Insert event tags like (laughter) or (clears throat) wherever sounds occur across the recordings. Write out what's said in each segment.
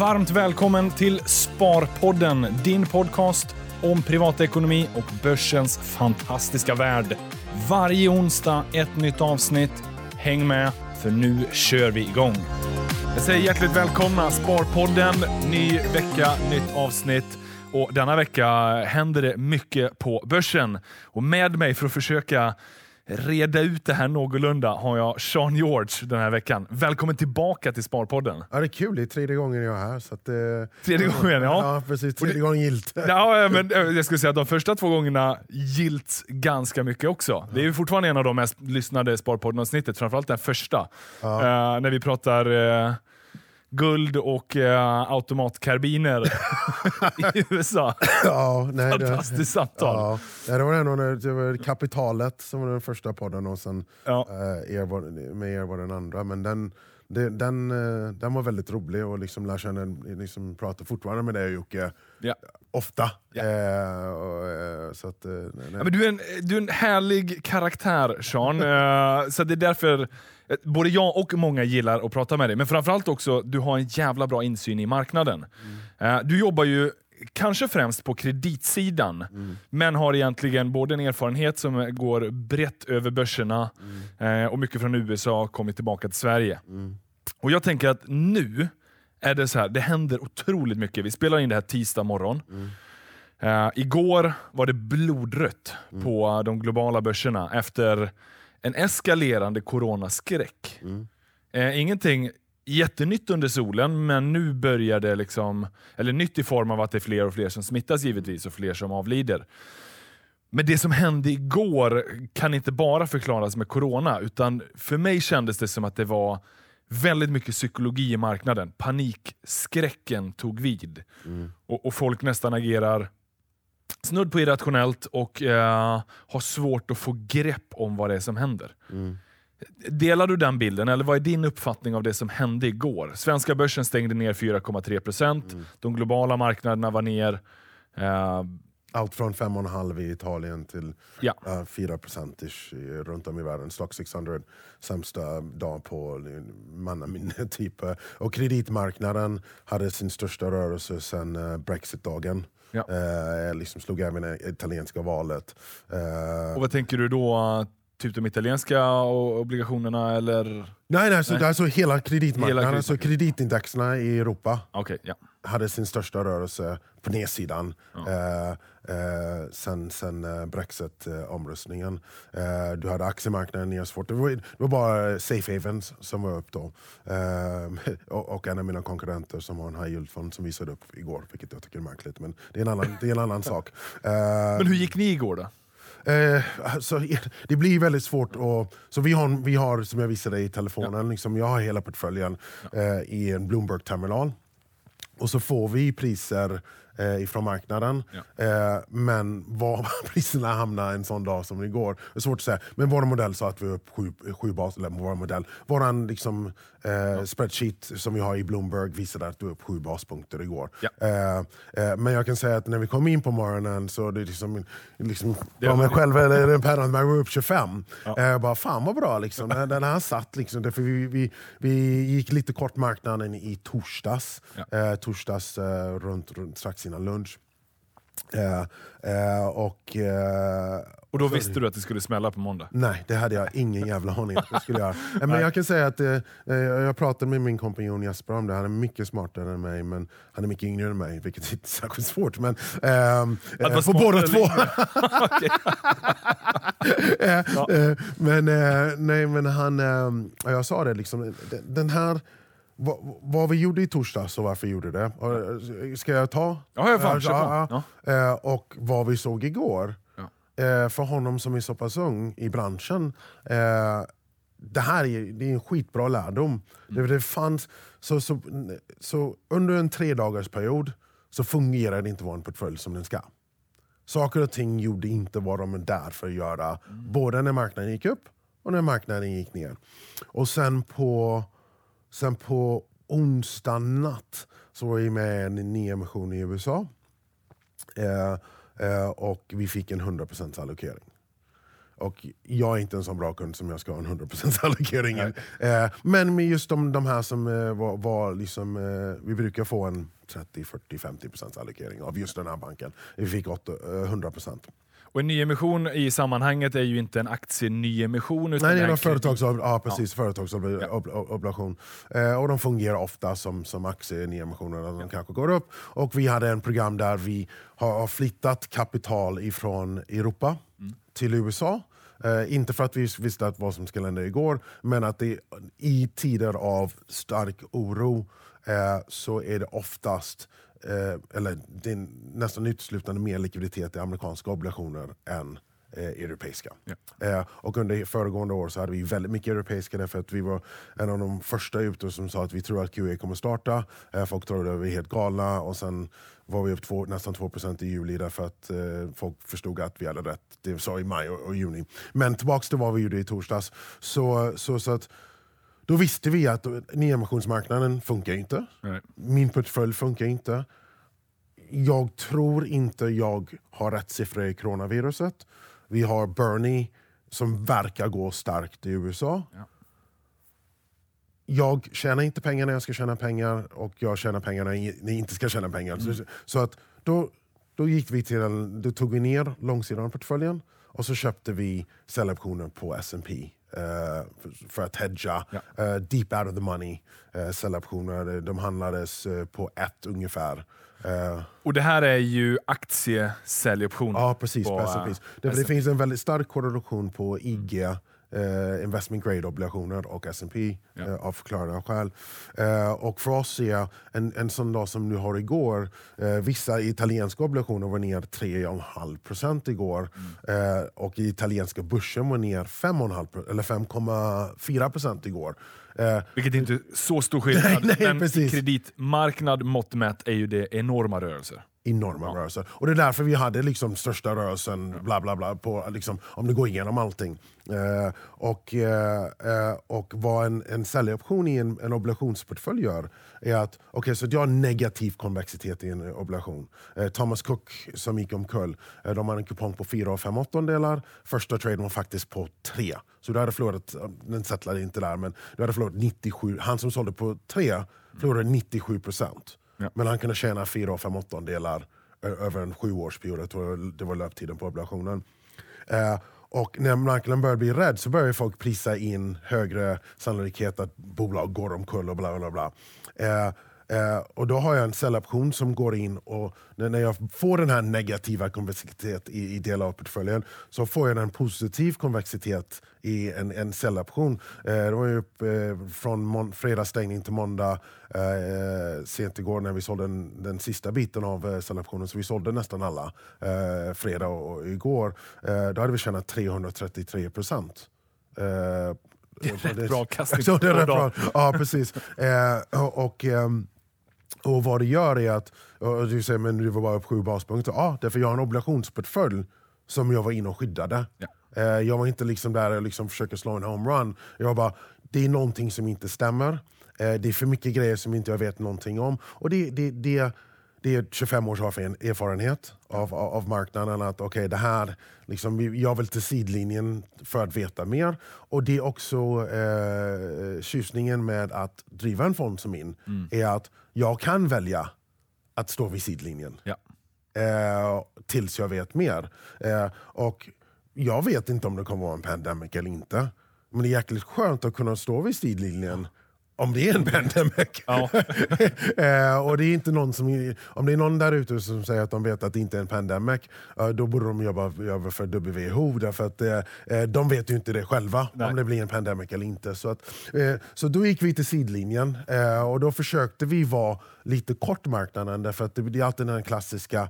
Varmt välkommen till Sparpodden, din podcast om privatekonomi och börsens fantastiska värld. Varje onsdag ett nytt avsnitt. Häng med, för nu kör vi igång. Jag säger hjärtligt välkomna Sparpodden. Ny vecka, nytt avsnitt. Och denna vecka händer det mycket på börsen. Och med mig för att försöka reda ut det här någorlunda har jag Sean George den här veckan. Välkommen tillbaka till Sparpodden. Ja, det är kul, det är tredje gången jag är här. Så att, eh, Tredje gången, ja. ja precis, tredje gången gilt. Ja, men eh, jag skulle säga att de första två gångerna gilt ganska mycket också. Det är ju fortfarande en av de mest lyssnade Sparpodden-avsnittet, framförallt den första. Ja. Eh, när vi pratar eh, guld och eh, automatkarbiner (laughs) i USA. Ja, nej, det, Fantastiskt samtal. ja, det var ändå det var Kapitalet som var den första podden och sen Ja. eh, er var, med er var den andra. Men den, det, den, eh, den var väldigt rolig och liksom lär känna, liksom pratar fortfarande med dig och Jocke Ja. ofta. Ja. Eh, och, eh, så att, eh, nej, nej. Ja, men du, är en, du är en härlig karaktär Sean, (laughs) så det är därför både jag och många gillar att prata med dig. Men framförallt också, du har en jävla bra insyn i marknaden. Eh, Du jobbar ju kanske främst på kreditsidan, men har egentligen både en erfarenhet som går brett över börserna eh, och mycket från USA kommit tillbaka till Sverige. Och Jag tänker att nu är det så här, det händer otroligt mycket. Vi spelar in det här tisdag morgon. Eh, igår var det blodrött på de globala börserna efter en eskalerande coronaskräck. Eh, ingenting jättenytt under solen, men nu börjar det liksom, eller nytt i form av att det är fler och fler som smittas givetvis och fler som avlider. Men det som hände igår kan inte bara förklaras med corona, utan för mig kändes det som att det var väldigt mycket psykologi i marknaden. Panikskräcken tog vid. Och, och folk nästan agerar snudd på irrationellt och eh, har svårt att få grepp om vad det är som händer. Delar du den bilden, eller vad är din uppfattning av det som hände igår? Svenska börsen stängde ner 4,3%, de globala marknaderna var ner. Eh, Allt från 5,5 i Italien till Ja. uh, 4 ish i- runt om i världen. Stock 600 sämsta dag på mannaminne. (laughs) Typ. eh, Och kreditmarknaden hade sin största rörelse sedan uh, Brexit-dagen. Ja. Eh, liksom slog även det italienska valet. Eh, och vad tänker du då? Typ de italienska obligationerna eller? nej, nej, så, Nej. Alltså hela kreditmarknaden, Hela alltså kreditindexerna i Europa Okej, ja. Hade sin största rörelse på nedsidan eh, eh, sen, sen eh, Brexit-omröstningen. Eh, du hade aktiemarknaden ner svårt. Det var, det var bara Safe Havens som var upp då. Eh, (laughs) och, och en av mina konkurrenter som har en high yield-fond som visade upp igår, vilket jag tycker är märkligt. Men det är en annan, det är en annan sak. Eh, Men hur gick ni igår då? Eh, alltså, det blir väldigt svårt att... Så vi har, vi har, som jag visade i telefonen, liksom, jag har hela portföljen eh, i en Bloomberg-terminal. Och så får vi priser eh, ifrån marknaden. Eh, men var (laughs) priserna hamnar en sån dag som igår, det är svårt att säga. Men vår modell sa att vi är upp sju, sju bas, eller vår modell, våran liksom, eh, spreadsheet som vi har i Bloomberg visade att vi är upp sju baspunkter igår. Ja. Eh, eh, men jag kan säga att när vi kom in på morgonen så det är liksom, liksom Det var var- mig själv eller pennan, men vi var upp 25. Ja. Eh, bara, fan vad bra, liksom. (laughs) den, den här satt. Liksom, därför vi, vi, vi gick lite kort marknaden i torsdags, Ja. torsdags runt, runt strax innan lunch. Eh, eh, och, eh, Och då visste du att det skulle smälla på måndag? Nej, det hade jag ingen jävla aning om att jag skulle göra. (laughs) Men jag kan säga att eh, eh, jag pratade med min kompanjon Jesper om det. Han är mycket smartare än mig, men han är mycket yngre än mig, vilket inte är särskilt svårt. Men, ehm, Att vara smartare båda två. (laughs) Ja. (laughs) eh, men, nej, men han, eh, ja, jag sa det, liksom, den här, vad, vad vi gjorde i torsdags och varför vi gjorde det. Ska jag ta? Ja, ja, fan, på. ja. Eh, och vad vi såg igår. Ja. Eh, för honom som är så pass ung i branschen. Eh, det här är, det är en skitbra lärdom. Det, det fanns, så, så, så under en tre dagars period så fungerade inte vår portfölj som den ska. Saker och ting gjorde inte vad de är där för att göra. Både när marknaden gick upp och när marknaden gick ner. Och sen på, sen på onsdag natt så var vi med i en nyemission i USA. Eh, eh, och vi fick en 100% allokering. och jag är inte en sån bra kund som jag ska ha en 100% (laughs) allokering. Eh, men med just de, de här som eh, var, var liksom, eh, vi brukar få en 30, 40, 50% allokering av just den här banken. Vi fick 8, eh, 100%. Och en nyemission i sammanhanget är ju inte en aktieniemission. utan Nej, det är en en kredit. företagsob- ja, precis, företagsobligation. Eh, och de fungerar ofta som, som aktieniemissioner. De kanske går upp. Och vi hade en program där vi har, flyttat kapital ifrån Europa till USA. Eh, inte för att vi visste att vad som skulle hända igår, men att det, i tider av stark oro eh, så är det oftast eh, eller det är nästan uteslutande mer likviditet i amerikanska obligationer än eh, europeiska. Eh, och under föregående år så hade vi väldigt mycket europeiska därför att vi var en av de första ute som sa att vi tror att QE kommer starta. Eh, folk trodde att vi är helt galna och sen var vi upp två, nästan 2% i juli därför att eh, folk förstod att vi hade rätt. Det sa i maj och, och juni. Men tillbaks till vad vi gjorde i torsdags. Så, så, så att då visste vi att nyemissionsmarknaden funkar inte. Nej. Min portfölj funkar inte. Jag tror inte jag har rätt siffror i coronaviruset. Vi har Bernie som verkar gå starkt i USA. Ja. Jag tjänar inte pengar när jag ska tjäna pengar och jag tjänar pengar när jag inte ska tjäna pengar. Så, så att då, då, gick vi till då tog vi ner långsidan av portföljen och så köpte vi säljoptioner på S&P för, för att hedga. Ja. eh, deep out of the money uh, säljoptioner. De handlades eh, på ett ungefär. Eh, Och det här är ju aktiesäljoptioner. Ja, precis. på, eh, S&Ps. Det, det finns en väldigt stark korrelation på IG, eh, investment grade obligationer och S&P Ja. eh, av förklarliga skäl. Eh, och för oss är en, en sån dag som du har igår, eh, vissa italienska obligationer var ner 3,5% igår Mm. eh, och italienska börsen var ner 5,5 eller 5,4% igår. Eh, Vilket inte är så stor skillnad. Nej, (laughs) nej, men precis. kreditmarknad mått mätt är ju det enorma rörelser. Enorma rörelser. Och det är därför vi hade liksom största rörelsen, bla bla bla, på, liksom, om du går igenom allting. Eh, och, eh, eh, och vad en, en säljoption i en, en obligationsportfölj gör är att okay, så jag har negativ konvexitet i en obligation. Eh, Thomas Cook som gick omkull, eh, de hade en kupong på 4,5 delar. Första traden var faktiskt på 3. Så du hade förlorat, den settlade inte där, men du hade förlorat 97. Han som sålde på 3 förlorade 97 procent. Ja. Men han kunde tjäna 4 och 5 åttondelar över en sjuårsperiod. Tror det var löptiden på obligationen. Eh, och när marknaden börjar bli rädd så börjar folk prisa in högre sannolikhet att bolag går omkull och bla bla bla. Eh, Eh, och då har jag en säljoption som går in och när jag får den här negativa konvexitet i, i delar av portföljen så får jag en positiv konvexitet i en, en säljoption. Eh, det var ju upp, eh, från mon- fredagsstängning till måndag eh, sent igår när vi sålde den, den sista biten av eh, säljoptionen, så vi sålde nästan alla eh, fredag och, och igår. Eh, då hade vi tjänat 333 procent. Eh, Rätt bra avkastning (laughs) Så det är rätt bra. Ja, precis. Eh, och, och, ehm, och vad det gör är att, du säger men du var bara upp sju baspunkter. Ja, därför jag har en obligationsportfölj som jag var inne och skyddade. Ja. Eh, jag var inte liksom där och liksom försöker slå en homerun. Jag var bara, det är någonting som inte stämmer. Eh, det är för mycket grejer som inte jag vet någonting om. Och det, det, det, det är 25 års erfaren- erfarenhet av, av, av marknaden. att okej det här, liksom, Jag vill till sidlinjen för att veta mer. Och det är också eh, tjusningen med att driva en fond som min. är att jag kan välja att stå vid sidlinjen Ja. eh, tills jag vet mer. Eh, och jag vet inte om det kommer vara en pandemic eller inte. Men det är jäkligt skönt att kunna stå vid sidlinjen om det är en pandemic. Ja. (laughs) eh, och det är inte någon som, om det är någon där ute som säger att de vet att det inte är en pandemic, eh, då borde de jobba, jobba för WHO. Därför att eh, eh, de vet ju inte det själva, Nej. om det blir en pandemic eller inte. Så, att, eh, så då gick vi till sidlinjen eh, och då försökte vi vara lite kort marknaden. Därför att det, det är alltid den klassiska,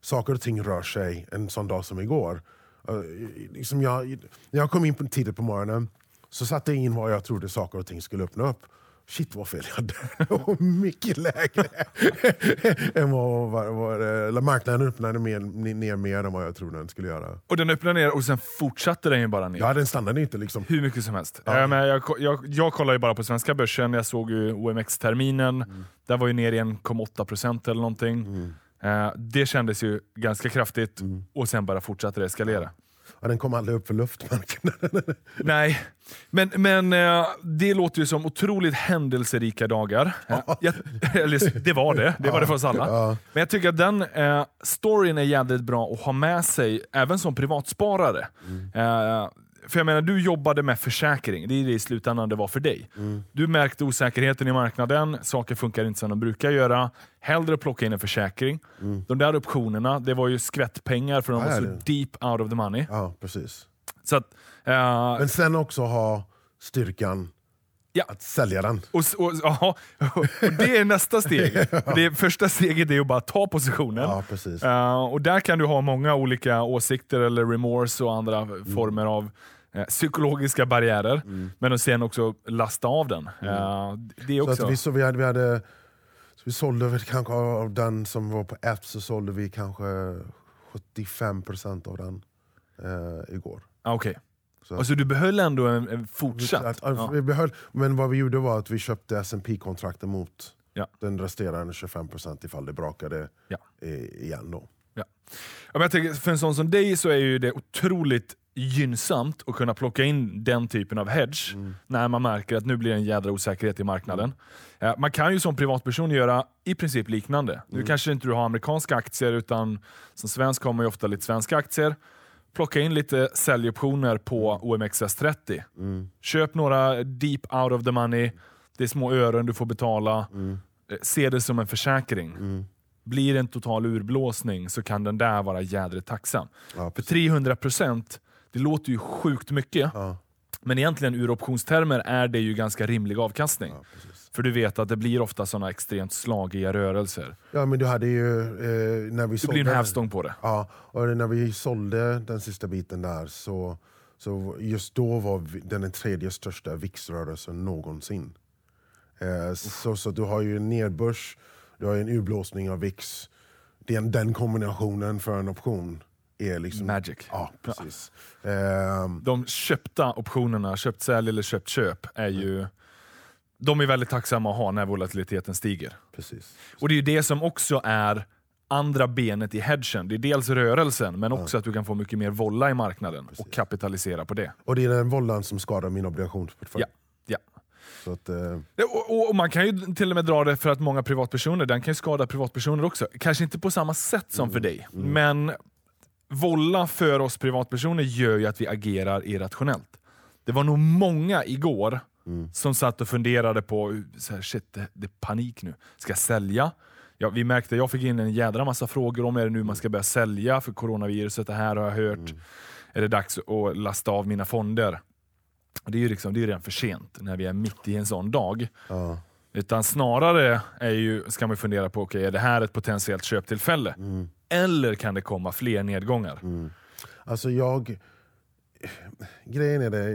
saker och ting rör sig en sån dag som igår. Uh, liksom jag, jag kom in på tidigt på morgonen så satte jag in vad jag trodde saker och ting skulle öppna upp. Shit vad fel jag hade. (laughs) Var mycket lägre. (laughs) än vad, vad, vad, marknaden öppnade mer, ner mer än vad jag trodde den skulle göra. Och den öppnade ner och sen fortsatte den ju bara ner. Ja, den stannade inte liksom. Hur mycket som helst. Ja. Men jag, jag, jag kollar ju bara på svenska börsen, jag såg ju OMX-terminen, Mm. där var ju ner i 1,8% eller någonting. Eh, det kändes ju ganska kraftigt Mm. och sen bara fortsatte det eskalera. Och den kom aldrig upp för luftmarknaden. (laughs) Nej, men, men eh, det låter ju som otroligt händelserika dagar. Ja. Jag, eller, det var det, det var det för oss alla. Ja. Men jag tycker att den eh, storyn är jävligt bra att ha med sig, även som privatsparare. Eh, för jag menar, du jobbade med försäkring, det är det i slutändan det var för dig. Du märkte osäkerheten i marknaden, saker funkar inte som de brukar göra. Hellre plocka in en försäkring. De där optionerna, det var ju skvättpengar för de var så det- deep out of the money. Ja, precis. Så att, eh, Men sen också ha styrkan Ja. att sälja den. Och, och, ja, och det är nästa steg. (laughs) Det första steget är att bara ta positionen. Ja. Eh, och där kan du ha många olika åsikter eller remorse och andra Mm. former av eh, psykologiska barriärer. Men att sen också lasta av den. Eh, det Mm. Så att vi, så vi, hade, vi, hade, så vi sålde väl kanske av den som var på app så sålde vi kanske 75% av den eh, igår. Ah, Okej. Så- Och så du behöll ändå en, en fortsatt? Att, Ja. vi behöll, men vad vi gjorde var att vi köpte S&P kontrakten mot Ja. den resterande 25% ifall det brakade Ja. igen. Då. Ja. Ja, men jag tänker, för en sån som dig så är ju det otroligt gynnsamt att kunna plocka in den typen av hedge när man märker att nu blir det en jädra osäkerhet i marknaden. Eh, Man kan ju som privatperson göra i princip liknande. Nu kanske inte du har amerikanska aktier utan som svensk har man ju ofta lite svenska aktier. Plocka in lite säljoptioner på OMXS30. Köp några deep out of the money. Det är små ören du får betala. Eh, Se det som en försäkring. Blir det en total urblåsning så kan den där vara jädrigt tacksam. Ja, För 300%, det låter ju sjukt mycket. Ja. Men egentligen ur optionstermer är det ju ganska rimlig avkastning. Ja. För du vet att det blir ofta sådana extremt slagiga rörelser. ja, men du hade ju... Eh, när vi Det blir en hävstång på det. Ja, och när vi sålde den sista biten där så, så just då var vi, den tredje största VIX-rörelsen någonsin. Eh, så, så du har ju en nedbörs, du har en urblåsning av VIX. Den, den kombinationen för en option är liksom... Magic. Ja, precis. Ehm, De köpta optionerna, köpt sälj eller köpt köp, är ju de är väldigt tacksamma att ha när volatiliteten stiger. precis. Och det är ju det som också är andra benet i hedgen. Det är dels rörelsen, men också att du kan få mycket mer volla i marknaden och kapitalisera på det. Och det är den vållan som skadar min obligationsportfölj. Ja. Ja. Så att, eh, Ja, Och, och, och man kan ju till och med dra det för att många privatpersoner, den kan ju skada privatpersoner också. Kanske inte på samma sätt som för dig, men volla för oss privatpersoner gör ju att vi agerar irrationellt. Det var nog många igår som satt och funderade på, så här, shit det, det är panik nu. Ska jag sälja? Ja, vi märkte, jag fick in en jädra massa frågor om är det nu man ska börja sälja för coronaviruset, det här har jag hört. Är det dags att lasta av mina fonder? Det är ju liksom, det är redan för sent när vi är mitt i en sån dag. ja. Utan snarare är ju, ska man fundera på, okay, är det här ett potentiellt köptillfälle? Eller kan det komma fler nedgångar? Alltså jag... Grejen är det,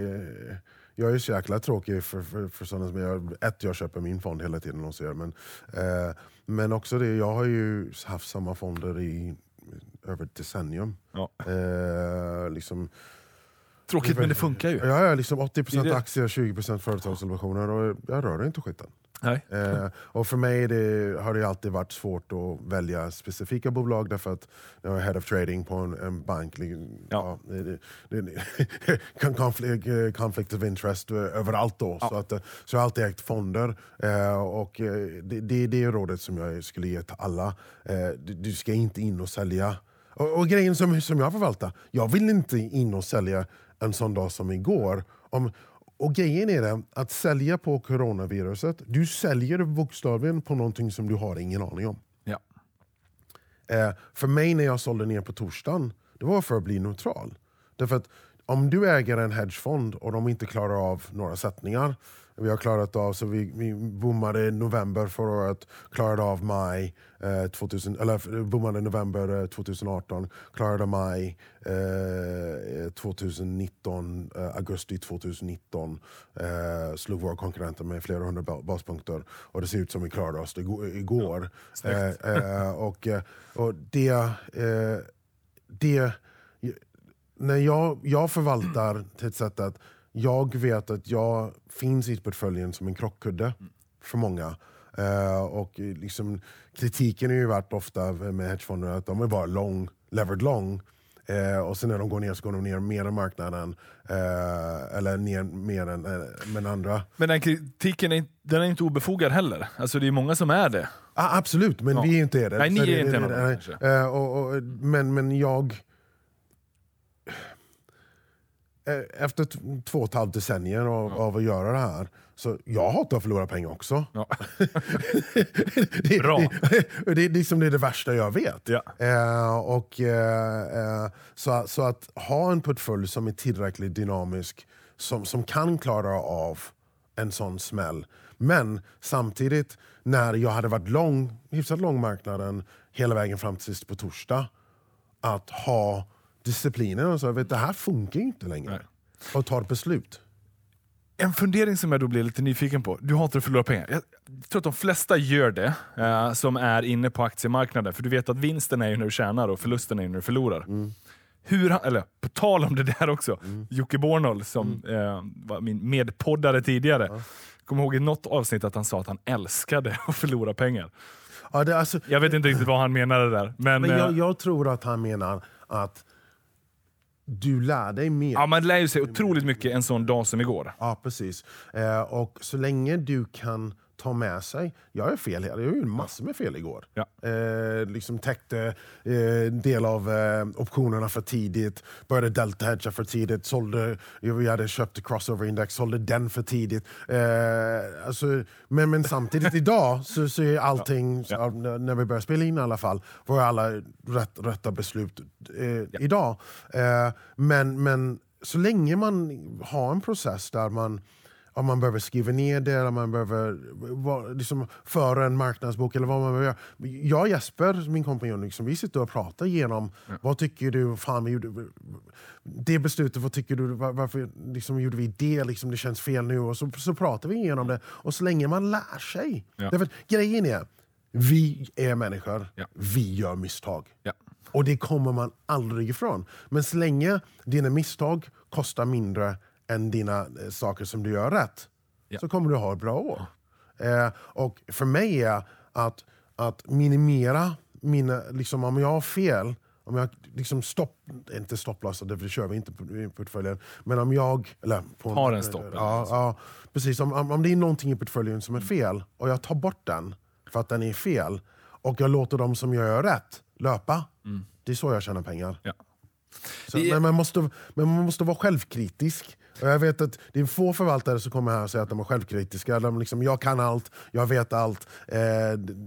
eh, jag är så jäkla tråkig för, för, för sådana som jag. Ett, jag köper min fond hela tiden hos er. Men, eh, men också det, jag har ju haft samma fonder i över ett decennium. Ja. Eh, liksom, Tråkigt men det funkar ju. jag har liksom 80% Det är det. aktier, 20% företagsobligationer och jag rör inte skiten. Nej. Eh, och för mig det, har det alltid varit svårt att välja specifika bolag därför att jag är head of trading på en, en bank. Ja. Ja, det, det, det, (laughs) kan conflict, conflict of interest eh, överallt då. Så, att, eh, så jag har alltid ägt fonder. Eh, och eh, det, det, det är rådet som jag skulle ge till alla. Eh, du, du ska inte in och sälja. Och, och grejen som, som jag förvaltar, jag vill inte in och sälja en sån dag som igår. Om, och grejen är det, att sälja på coronaviruset, du säljer bokstavligen på någonting som du har ingen aning om. Ja. Eh, för mig när jag sålde ner på torsdagen, det var för att bli neutral. Därför att om du äger en hedgefond och de inte klarar av några sättningar, vi har klarat av, så vi, vi boomade november förra året, klarade av maj, eh, 2000, eller boomade november eh, 2018, klarade maj eh, 2019, eh, augusti 2019, eh, slog våra konkurrenter med flera hundra ba- baspunkter och det ser ut som vi klarade oss igår. igår. snyggt. Eh, eh, och, eh, och det, eh, det när jag, jag förvaltar till ett sätt att jag vet att jag finns i portföljen som en krockkudde för många. Eh, och liksom, kritiken har ju varit ofta med hedgefonder att de är bara long, levered long. Eh, och sen när de går ner så går de ner mer än marknaden. Eh, eller ner mer än, än andra. Men den kritiken är, den är inte obefogad heller. Alltså det är många som är det. Ah, absolut, men Ja. vi är inte det. Nej, ni är inte det- och, och, men, men jag... eh, Efter t- två och ett halvt decennier av, av att göra det här, så jag hatar att förlora pengar också. Ja. (laughs) det, Bra. Det, det, det, är som det är det värsta jag vet. Ja. Eh, och, eh, eh, så, så att ha en portfölj som är tillräckligt dynamisk, som, som kan klara av en sån smäll. Men samtidigt, när jag hade varit lång, hyfsat lång marknaden hela vägen fram till sist på torsdag, att ha disciplinen och så, vet, det här funkar inte längre. Nej. Och ta ett beslut. En fundering som jag då blir lite nyfiken på. Du hatar att förlora pengar. Jag tror att de flesta gör det eh, som är inne på aktiemarknaden. För du vet att vinsten är ju när du tjänar och förlusten är ju när du förlorar. Hur, han- eller på tal om det där också, Jocke Bornold som eh, var min medpoddare tidigare. Kommer ihåg i något avsnitt att han sa att han älskade (laughs) att förlora pengar. Ja, det, alltså, Jag vet inte riktigt vad han menade där. Men, men jag, eh, jag tror att han menar att du lär dig mer. ja, man lär sig otroligt mycket en sån dag som igår. Ja, precis. Eh, och så länge du kan ta med sig... Jag är fel här, jag gjorde massor med fel igår. Ja. Eh, liksom täckte eh, del av eh, optionerna för tidigt, började delta hedga för tidigt, sålde, vi hade köpt crossover index, sålde den för tidigt. Eh, alltså, men, men samtidigt (laughs) idag så, så är allting, Ja. ja, när vi börjar spela in i alla fall, var alla rätt, rätta beslut eh, idag. Eh, men, men så länge man har en process där man om man behöver skriva ner det, eller man behöver liksom, föra en marknadsbok eller vad man behöver göra. Jag och Jesper, min kompanjon, liksom, vi sitter och pratar igenom vad tycker du, fan vi gjorde det beslutet, vad tycker du, var- varför liksom, gjorde vi det, liksom, det känns fel nu. Och så, så pratar vi igenom det. Och så länge man lär sig. Ja. Därför, grejen är, vi är människor, Ja. vi gör misstag. Ja. Och det kommer man aldrig ifrån. Men så länge dina misstag kostar mindre än dina eh, saker som du gör rätt, Ja. så kommer du ha ett bra år. Eh, och för mig är att, att minimera mina, liksom om jag har fel, om jag liksom stopp, inte stopplösa, det kör vi inte i portföljen, men om jag... Eller på, Har en stopp, Ja, ja, precis. Om, om, det är någonting i portföljen som är fel och jag tar bort den för att den är fel och jag låter de som gör rätt löpa, det är så jag tjänar pengar. Ja. Så, är- men, man måste, men man måste vara självkritisk. Och jag vet att det är få förvaltare som kommer här och säger att de är självkritiska. De liksom, jag kan allt, jag vet allt, eh,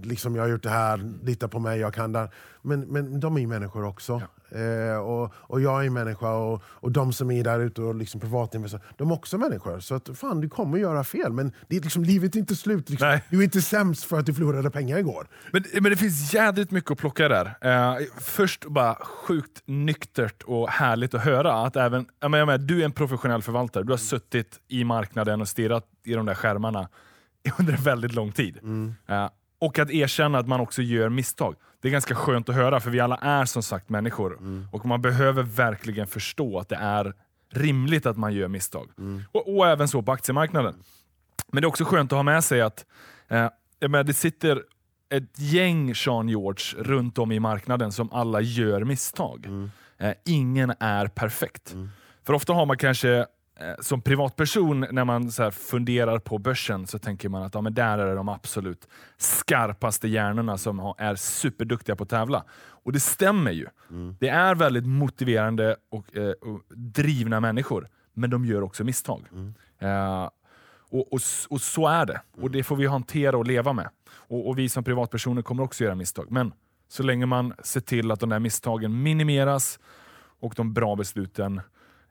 liksom, jag har gjort det här, lita på mig, jag kan det. Men, men de är ju människor också. Eh, och, och jag är människa och, och de som är där ute och liksom privatinvesterare, de är också människor. Så att, fan, du kommer göra fel, men det är liksom, livet är inte slut. Liksom. Nej. Du är inte sämst för att du förlorade pengar igår. Men, men det finns jädrigt mycket att plocka där. Eh, först bara sjukt nyktert och härligt att höra att även, jag menar, jag menar, du är en professionell förvaltare. Du har suttit i marknaden och stirrat i de där skärmarna (laughs) under en väldigt lång tid. Eh, och att erkänna att man också gör misstag. Det är ganska skönt att höra för vi alla är som sagt människor. Och man behöver verkligen förstå att det är rimligt att man gör misstag. Och, och även så på aktiemarknaden. Men det är också skönt att ha med sig att eh, menar, det sitter ett gäng Sean George runt om i marknaden som alla gör misstag. Eh, ingen är perfekt. För ofta har man kanske som privatperson, när man så funderar på börsen, så tänker man att ja, men där är det de absolut skarpaste hjärnorna som har, är superduktiga på att tävla. Och det stämmer ju. Det är väldigt motiverande och, eh, och drivna människor, men de gör också misstag. Eh, och, och, och så är det. Och det får vi hantera och leva med. Och, och vi som privatpersoner kommer också göra misstag. Men så länge man ser till att de där misstagen minimeras och de bra besluten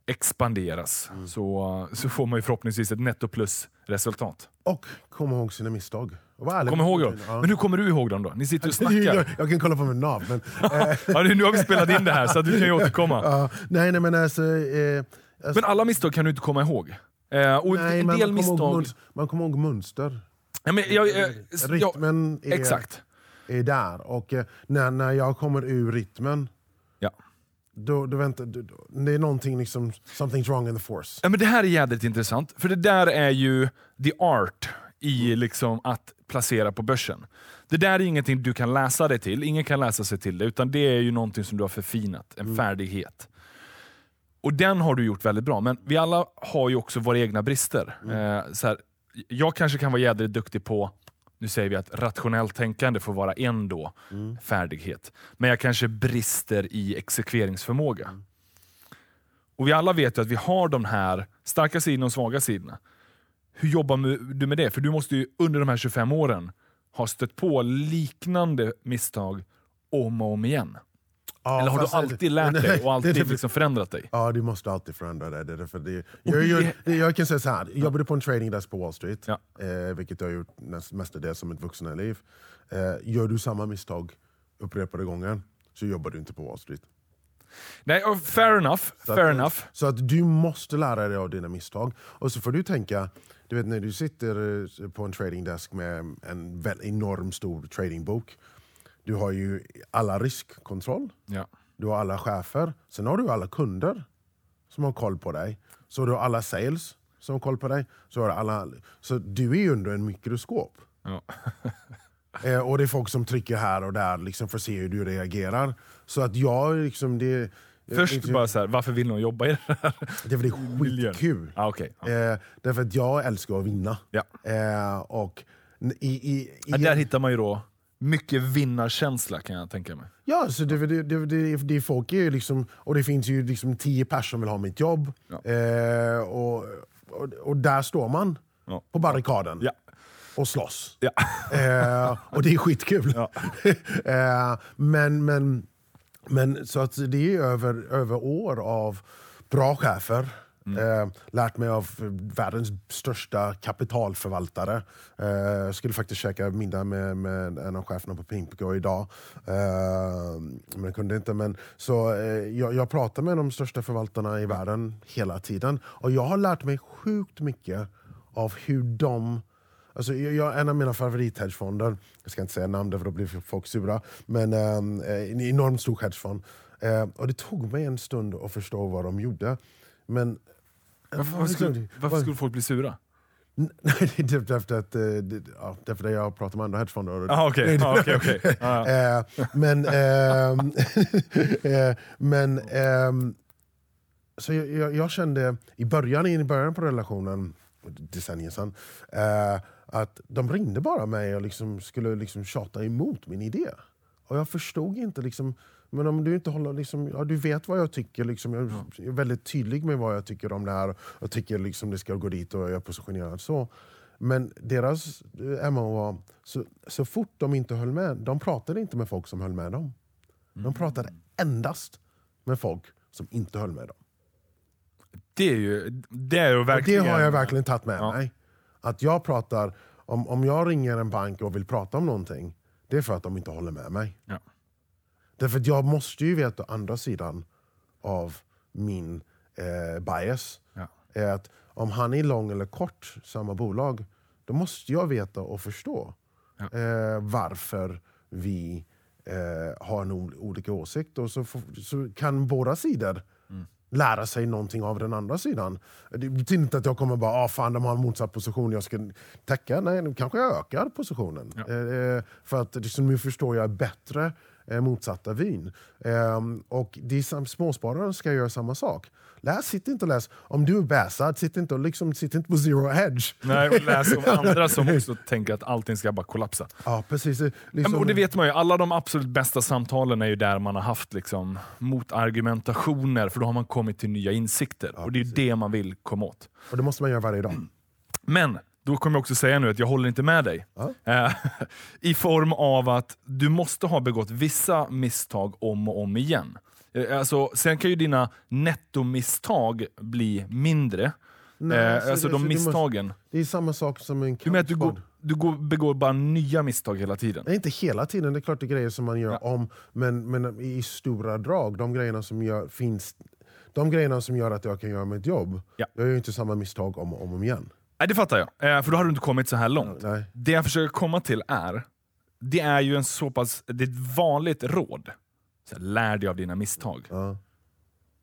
expanderas så, så får man ju förhoppningsvis ett netto plus resultat. Och kom ihåg sina misstag. Kom ihåg dem. Ja. Men hur kommer du ihåg dem då? Ni sitter och (laughs) jag, snackar. jag kan kolla på min nav. Men, (laughs) eh, Ja, nu har vi spelat in det här så att du kan ju (laughs) återkomma. ja, nej, nej, men alltså... Eh, alltså Men alla misstag kan du inte komma ihåg. Eh, och nej, en men del man, misstag... man kommer ihåg mönster. Ja, men jag, jag, jag, Rytmen är, exakt. är där. Och eh, när, när jag kommer ur rytmen. Då, då väntar, då, då, det är någonting liksom, something's wrong in the force. Ja, men det här är jävligt intressant, för det där är ju the art i liksom att placera på börsen. Det där är ingenting du kan läsa dig till, ingen kan läsa sig till det, utan det är ju någonting som du har förfinat, en färdighet. Och den har du gjort väldigt bra, men vi alla har ju också våra egna brister. Eh, så här, jag kanske kan vara jädrigt duktig på, nu säger vi att rationellt tänkande får vara en då, färdighet. Men jag kanske brister i exekveringsförmåga. Och vi alla vet ju att vi har de här starka sidorna och svaga sidorna. Hur jobbar du med det? För du måste ju under de här 25 åren ha stött på liknande misstag om och om igen. Ja, Eller har du alltid lärt dig (laughs) och det alltid därför- liksom förändrat dig? Ja, du måste alltid förändra det. det, därför det jag, jag, jag, kan säga så här, jag jobbade på en trading desk på Wall Street, Ja. eh, vilket jag har gjort näst- mestadels som ett vuxna liv. Eh, gör du samma misstag upprepade gånger så jobbar du inte på Wall Street. Nej, fair enough. Så fair att, enough. Så att du måste lära dig av dina misstag. Och så får du tänka, du vet när du sitter eh, på en trading desk med en väl enorm stor tradingbok. Du har ju alla riskkontroll, Ja. du har alla chefer, sen har du alla kunder som har koll på dig. Så du har alla sales som har koll på dig. Så, har du alla, så du är ju under en mikroskop. Ja. (laughs) Eh, och det är folk som trycker här och där liksom för att se hur du reagerar. Så att jag liksom... Det, Först inte- bara så här, varför vill någon jobba i det här? det är för det är (laughs) skitkul. Ah, okay. ja. Eh, därför att jag älskar att vinna. Ja. Eh, och i, i, i, där hittar man ju då mycket vinnarkänsla kan jag tänka mig. Ja, så det, det, det, det, det folk är liksom, och det finns ju liksom tio personer som vill ha mitt jobb. Ja. Eh, och, och, och där står man Ja. på barrikaden Ja. och slåss. Eh, och det är skitkul. (laughs) Eh, men, men, men så att det är över, över år av bra chefer. Mm. Eh, lärt mig av eh, världens största kapitalförvaltare. Eh, skulle faktiskt käka middag med, med en av cheferna på Pimpico idag. Eh, men jag kunde inte. Men, så, eh, jag, jag pratar med de största förvaltarna i världen hela tiden. Och jag har lärt mig sjukt mycket av hur de Alltså, jag, jag, en av mina favorithedgefonder, jag ska inte säga namn för då blir folk sura, men eh, eh, en enormt stor hedgefond. Eh, och det tog mig en stund att förstå vad de gjorde. Men... Varför, varför, skulle, varför skulle folk bli sura? (laughs) Nej, det är därför att, eh, det- ja, därför att jag pratar med andra hedgefonder. Ah, okej. Ah, okej, okej. (laughs) Ah, ja. Eh, men ehm, (laughs) eh, men ehm, så jag, jag, jag kände i början, i början på relationen, decennier sedan, att de ringde bara mig och liksom skulle liksom tjata emot min idé. Och jag förstod inte, liksom, men om du inte håller, liksom, ja, du vet vad jag tycker, liksom, jag är väldigt tydlig med vad jag tycker om det här. Jag tycker liksom det ska gå dit och jag är positionerad så. Men deras eh, MO var, så, så fort de inte höll med, de pratade inte med folk som höll med dem. De pratade endast med folk som inte höll med dem. Det är ju det är ju Och det verkligen... har jag verkligen tagit med Ja. mig. Att jag pratar, om, om jag ringer en bank och vill prata om någonting, det är för att de inte håller med mig. Ja. Därför att jag måste ju veta andra sidan av min eh, bias. Ja. Är att om han är lång eller kort, samma bolag, då måste jag veta och förstå Ja. eh, varför vi eh, har en ol- olika åsikt. Och så, så kan båda sidor Mm. lära sig någonting av den andra sidan. Det betyder inte att jag kommer bara, ah, fan de har en motsatt position, jag ska täcka. Nej, kanske jag ökar positionen. Ja. Eh, för att liksom, nu förstår jag bättre eh, motsatta vyn. Ehm, och de småsparare ska göra samma sak. Läs, sitt inte och läs. Om du är bäsad, sitt inte, och liksom, sitt inte på zero hedge. Nej, och läs om (laughs) andra som också tänker att allting ska bara kollapsa. Ja, precis. Liksom, Ja, och det vet man ju, alla de absolut bästa samtalen är ju där man har haft liksom, motargumentationer, för då har man kommit till nya insikter. och det är ju det man vill komma åt. och det måste man göra varje dag. Men, då kommer jag också säga nu att jag håller inte med dig. Ja. Eh, (laughs) I form av att du måste ha begått vissa misstag om och om igen. Eh, Alltså, sen kan ju dina nettomisstag bli mindre. Nej, eh, alltså, alltså de du måste- misstagen. Det är samma sak som en Du menar att du, går, kampsport. du går, begår bara nya misstag hela tiden? Nej, inte hela tiden, det är klart det är grejer som man gör Ja. om, men, men i stora drag, de grejerna som gör, finns, de grejerna som gör att jag kan göra mitt jobb, Ja. jag gör ju inte samma misstag om och om, om igen. Nej, det fattar jag. Eh, för då har du inte kommit så här långt. Nej. Det jag försöker komma till är, det är ju en så pass, det är ett vanligt råd. Så här, lär dig av dina misstag. Ja.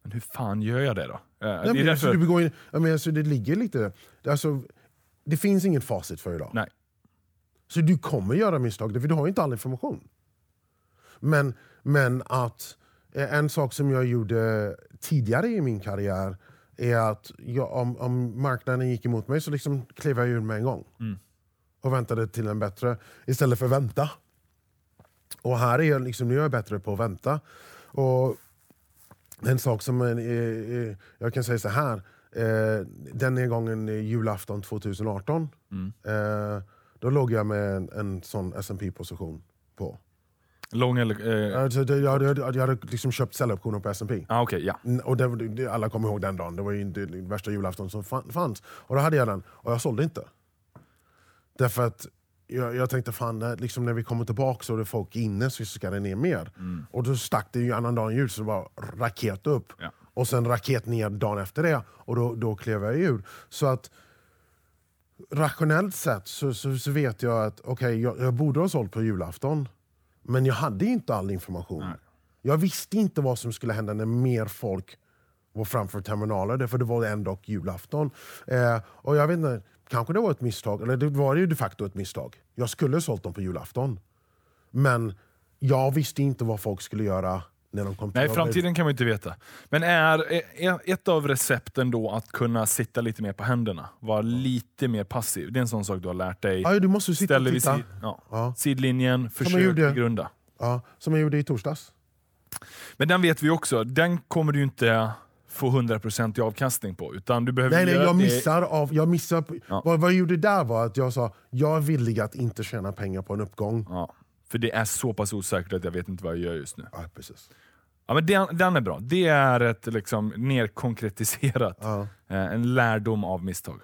Men hur fan gör jag det då? Eh, det Nej, är men, alltså, därför, du begår, in- jag menar, alltså, det ligger lite... det- Alltså, det finns inget facit för idag. Nej. Så du kommer göra misstag, för du har inte all information. Men, men att eh, en sak som jag gjorde tidigare i min karriär är att jag, om, om marknaden gick emot mig så liksom klev jag ur med en gång. Mm. Och väntade till en bättre, istället för att vänta. Och här är jag, liksom, nu är jag bättre på att vänta. Och en sak som är, är, jag kan säga så här. Eh, den gången julafton 2018, Mm. eh, då låg jag med en, en sån S&P position på. Lång eller... Eh, Alltså, det, jag, hade- jag, hade liksom köpt säljoptioner på S&P. ah, ja. Mm, Och det, det, alla kommer ihåg den dagen, det var ju inte den värsta julafton som fan- fanns. Och då hade jag den, och jag sålde inte. Därför att jag, jag tänkte, fan, liksom när vi kommer tillbaka så är det folk inne så ska det ner mer. Och då stack det ju annan dag ljus, så det var raket upp. Ja. Och sen raket ner dagen efter det, och då, då klev jag ur. Så att rationellt sett så, så, så vet jag att okej, jag, jag borde ha sålt på julafton. Men jag hade inte all information. Nej. Jag visste inte vad som skulle hända när mer folk var framför terminaler, för det var ändå julafton. Eh, och jag vet inte, kanske det var ett misstag, eller det var ju de facto ett misstag. Jag skulle ha sålt dem på julafton. Men jag visste inte vad folk skulle göra när de kom Nej, till framtiden kan man inte veta. Men är, är ett av recepten då att kunna sitta lite mer på händerna? Vara lite mer passiv? Det är en sån sak du har lärt dig. Ja, du måste sitta Ställer och vid titta. sid, ja. Ja. sidlinjen, försök grunda. Ja, som jag gjorde i torsdags. Men den vet vi också, den kommer du inte få 100% i avkastning på. Utan du behöver Nej, nej, jag missar av... Jag missar, Ja. vad, vad jag gjorde där var att jag sa jag är villig att inte tjäna pengar på en uppgång. Ja, för det är så pass osäkert att jag vet inte vad jag gör just nu. Ja, precis. Ja, men den, den är bra. Det är ett liksom, mer konkretiserat, Ja. eh, en lärdom av misstag.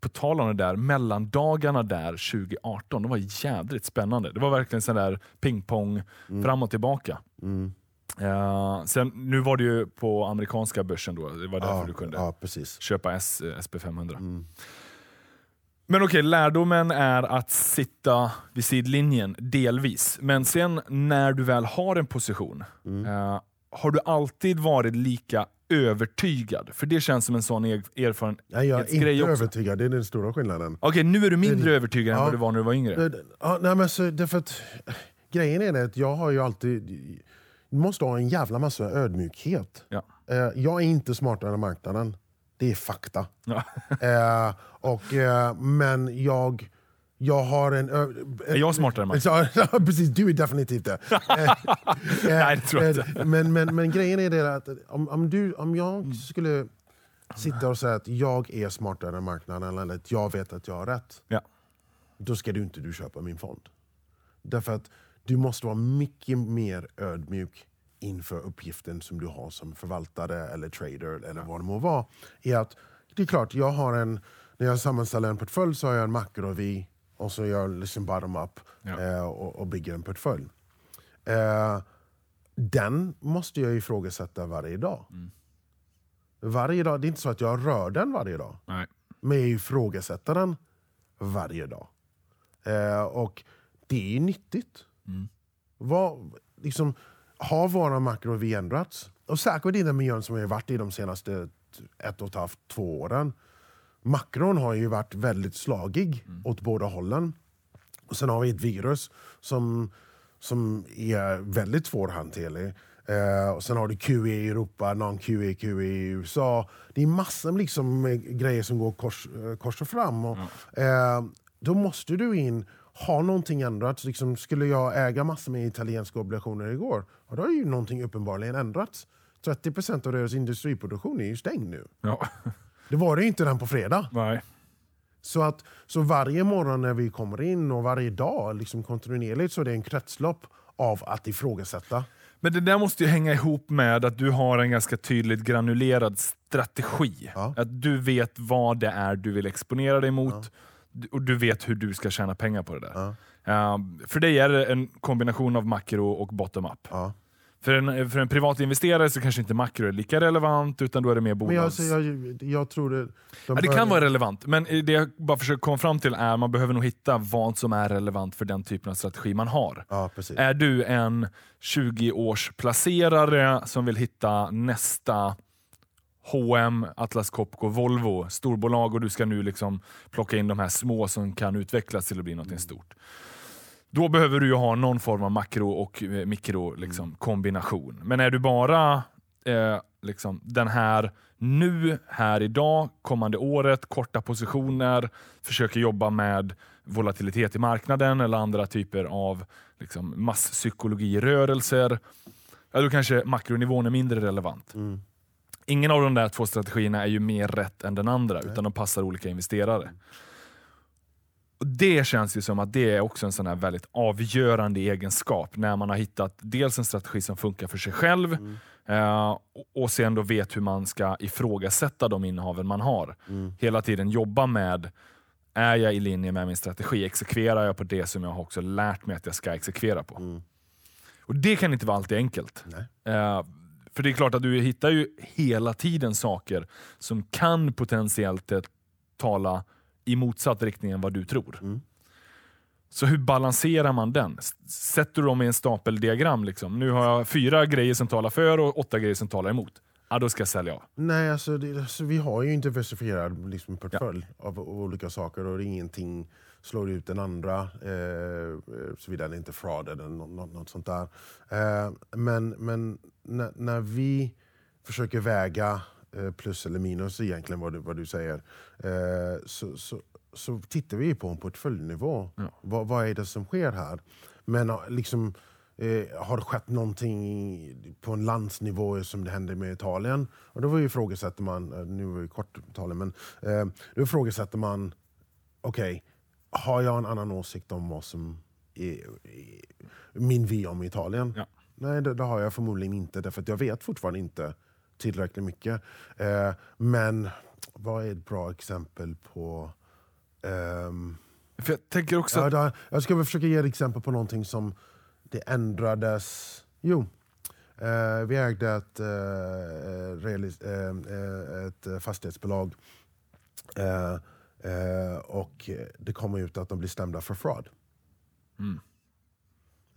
På tal om det där, mellandagarna där 2018, de var jädrigt spännande. Det var verkligen sån där pingpong fram och tillbaka. Mm. Eh, sen, nu var det ju på amerikanska börsen då, det var därför Ja, du kunde ja, köpa S, eh, SP500. Mm. Men okej, lärdomen är att sitta vid sidlinjen delvis. Men sen när du väl har en position, Mm. eh, har du alltid varit lika övertygad? För det känns som en sån er- erfarenhet. Nej, jag är inte också. övertygad, det är den stora skillnaden. Okej, nu är du mindre övertygad än Ja. vad du var när du var yngre. Det- Ja, nej, men så, därför att, grejen är det att jag har ju alltid... Du måste ha en jävla massa ödmjukhet. Ja. Eh, jag är inte smartare än marknaden. Det är fakta. Ja. (laughs) Eh, och, eh, men jag, jag har en... ö- Är jag smartare än Mark? (laughs) Ja, precis, du är definitivt det. Eh, (laughs) eh, Nej, det tror jag eh, inte. Men, men, men grejen är det att om, om, du, om jag Mm. skulle sitta och säga att jag är smartare än marknaden eller att jag vet att jag har rätt, Ja. då ska du inte du köpa min fond. Därför att du måste vara mycket mer ödmjuk inför uppgiften som du har som förvaltare eller trader eller vad det må vara. Är att, det är klart, jag har en, när jag sammanställer en portfölj så har jag en makro-vy och så gör jag liksom bottom-up Ja. eh, och, och bygger en portfölj. Eh, den måste jag ifrågasätta varje dag. Varje dag. Det är inte så att jag rör den varje dag. Nej. Men jag ifrågasätter den varje dag. Eh, och det är ju nyttigt. Mm. Vad, liksom, har våra makro ändrats? Och säkert i den miljön som vi har varit i de senaste ett och ett halvt, två åren. Makron har ju varit väldigt slagig åt båda hållen. Och sen har vi ett virus som, som är väldigt svårhanterlig. Eh, och sen har du QE i Europa, non-QE, QE i USA. Det är massor med liksom, eh, grejer som går kors, eh, kors och fram. Och, eh, då måste du in, ha någonting ändrats. Liksom, skulle jag äga massor med italienska obligationer igår, ja, då har ju någonting uppenbarligen ändrats. 30% av deras industriproduktion är ju stängd nu. Ja. Det var det ju inte den på fredag. Nej. Så, att, så varje morgon när vi kommer in och varje dag liksom kontinuerligt så är det en kretslopp av att ifrågasätta. Men det där måste ju hänga ihop med att du har en ganska tydligt granulerad strategi. Ja. Att du vet vad det är du vill exponera dig mot och du vet hur du ska tjäna pengar på det där. Ja. Uh, för dig är det en kombination av makro och bottom-up. Ja. För en, för en privat investerare så kanske inte makro är lika relevant, utan då är det mer Men jag, bolags... alltså, jag, jag tror det... de Ja, det kan vara relevant, men det jag bara försöker komma fram till är att man behöver nog hitta vad som är relevant för den typen av strategi man har. Är du en 20-års placerare som vill hitta nästa H&M, Atlas Copco, Volvo, storbolag och du ska nu liksom plocka in de här små som kan utvecklas till att bli något stort. Då behöver du ju ha någon form av makro och eh, mikro liksom, kombination. Men är du bara eh, liksom, den här nu, här idag, kommande året, korta positioner, försöker jobba med volatilitet i marknaden eller andra typer av liksom, masspsykologirörelser, ja, då kanske makronivån är mindre relevant. Mm. Ingen av de där två strategierna är ju mer rätt än den andra, utan de passar olika investerare. Och Det känns ju som att det är också en sån här väldigt avgörande egenskap när man har hittat dels en strategi som funkar för sig själv eh, och- sen då vet hur man ska ifrågasätta de innehaven man har. Hela tiden jobba med, är jag i linje med min strategi? Exekverar jag på det som jag har också lärt mig att jag ska exekvera på? Och Det kan inte vara alltid enkelt. Nej. Eh, för det är klart att du hittar ju hela tiden saker som kan potentiellt tala i motsatt riktning än vad du tror. Mm. Så hur balanserar man den? Sätter du dem i en stapeldiagram? Liksom? Nu har jag fyra grejer som talar för och åtta grejer som talar emot. Ja, då ska jag sälja av. Nej, alltså, det, alltså, vi har ju en diversifierad liksom, portfölj av, av olika saker och ingenting slår ut den andra, eh, eh, såvida det inte är fraud eller något, något, något sånt där. Eh, men men när, när vi försöker väga eh, plus eller minus egentligen vad du, vad du säger, eh, så, så, så tittar vi på en portföljnivå. Vad, vad är det som sker här? Men liksom, eh, har det skett någonting på en landsnivå som det hände med Italien? Och då ifrågasätter man, eh, nu var det kort Italien, men eh, då ifrågasätter man, okej, har jag en annan åsikt om vad som är, är min vy om Italien? Ja. Nej, det, det har jag förmodligen inte, därför att jag vet fortfarande inte tillräckligt mycket. Eh, men vad är ett bra exempel på... ehm, För jag tänker också Ja, jag ska väl försöka ge ett exempel på någonting som det ändrades. Jo, eh, vi ägde ett, eh, realis, eh, eh, ett fastighetsbolag eh, eh, och det kom ut att de blir stämda för fraud. Mm.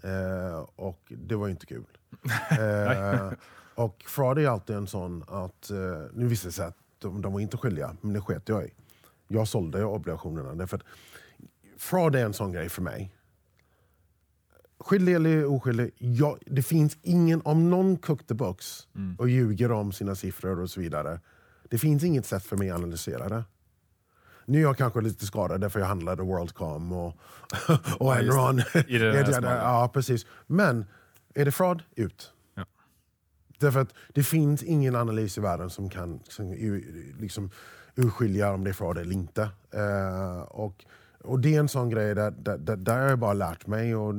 Eh, och det var ju inte kul. (laughs) eh, och fraud är alltid en sån att, eh, nu visade det sig att de, de var inte skyldiga, men det sket jag i. Jag sålde obligationerna. Därför att fraud är en sån grej för mig. Skyldig eller oskyldig, ja, det finns ingen, om någon cook the books och ljuger om sina siffror och så vidare. Det finns inget sätt för mig att analysera det. Nu är jag kanske lite skadad därför jag handlade WorldCom och, (laughs) och Enron. I det (laughs) Ja, ja, precis. Men är det fraud? Ut. Ja. Därför att det finns ingen analys i världen som kan som, liksom, urskilja om det är fraud eller inte. Eh, och, och det är en sån grej där, där, där, jag bara lärt mig och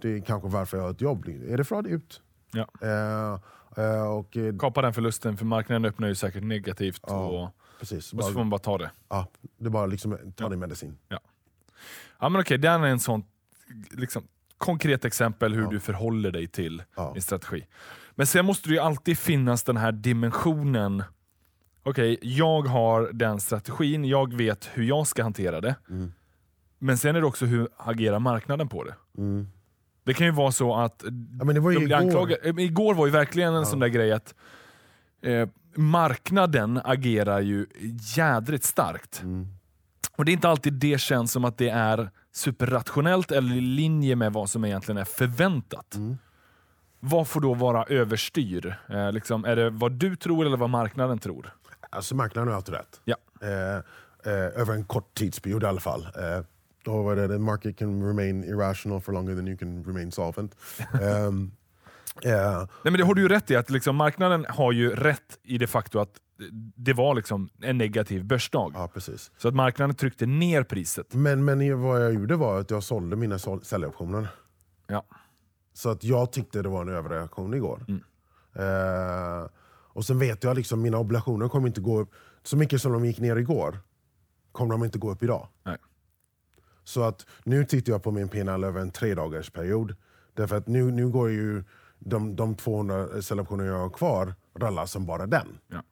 det är kanske varför jag har ett jobb. Är det fraud? Ut. ja, Eh, eh, och, kapa den förlusten, för marknaden öppnar ju säkert negativt. Ja, Och, precis. och så får man bara ta det. ja, det är bara liksom, ta din medicin. Ja men okej, den är en sån liksom, konkret exempel hur du förhåller dig till Ja. din strategi. Men sen måste det ju alltid finnas den här dimensionen. Okej, jag har den strategin, jag vet hur jag ska hantera det. Mm. Men sen är det också hur agerar marknaden på det. Det kan ju vara så att Ja, men det var ju de igår. anklagade. Igår var ju verkligen en sån där grej att eh, marknaden agerar ju jädrigt starkt. Mm. Och det är inte alltid det känns som att det är superrationellt eller i linje med vad som egentligen är förväntat. Mm. Vad får då vara överstyr? Eh, liksom, är det vad du tror eller vad marknaden tror? Alltså marknaden har alltid rätt. Ja. Eh, eh, över en kort tidsperiod i alla fall. Eh, då var det the market can remain irrational for longer than you can remain solvent. (laughs) Ehm, eh, Nej, men det har du ju rätt i, att liksom, marknaden har ju rätt i det faktum att det var liksom en negativ börsdag. ja, precis. Så att marknaden tryckte ner priset. Men, men vad jag gjorde var att jag sålde mina säljoptioner. Ja. Så att jag tyckte det var en överreaktion igår. Mm. Eh, och sen vet jag liksom mina obligationer kommer inte gå upp. Så mycket som de gick ner igår kommer de inte gå upp idag. Nej. Så att nu tittar jag på min PNL över en tre dagars period. Därför att nu, nu går ju de, de 200 säljoptioner jag har kvar rallar som bara den. Ja.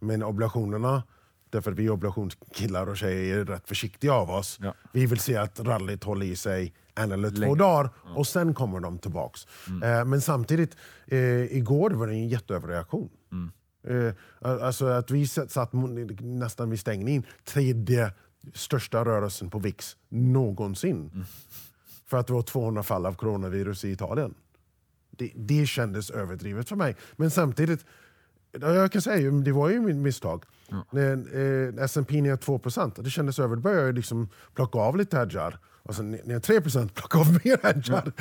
Men obligationerna, därför att vi obligationskillar och tjejer är rätt försiktiga av oss. Ja. Vi vill se att rallyt håller i sig en eller två Länge. dagar och sen kommer de tillbaks. Mm. Eh, men samtidigt, eh, igår var det en jätteöverreaktion. Mm. Eh, alltså att vi satt nästan vid stängning, tredje största rörelsen på VIX någonsin. För att det var 200 fall av coronavirus i Italien. Det, det kändes överdrivet för mig. Men samtidigt, ja, jag kan säga det var ju min misstag. När eh, S&P ner 2%, det kändes över. Då började jag liksom plocka av lite hedgar. Och sen ner ner 3% (laughs) plocka av mer hedgar.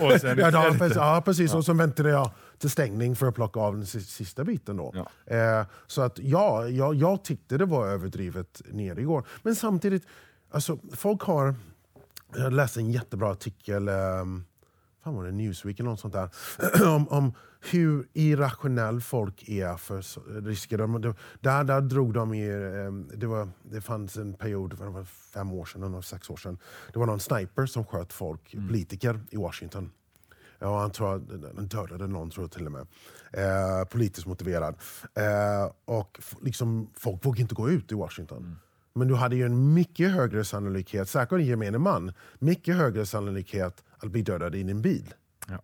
Och sen (laughs) ja, ytterligare ja, precis, ja, precis. Och så väntade jag till stängning för att plocka av den si- sista biten. Då. Ja. Eh, så att ja, jag, jag tyckte det var överdrivet ner igår. Men samtidigt, alltså, folk har... Jag läste en jättebra artikel, um, fan var det Newsweek eller något sånt där, (clears throat) om, om hur irrationell folk är för risker. De, de, där, där drog de i, ehm, det, var, det fanns en period, var det, fem år sedan, eller sex år sedan, det var någon sniper som sköt folk, politiker i Washington. Ja, han tror den dödade någon tror jag till och med. Eh, politiskt motiverad. Eh, och liksom, folk vågade inte gå ut i Washington. Men du hade ju en mycket högre sannolikhet, säkert en gemene man, mycket högre sannolikhet att bli dödad i din bil. Ja.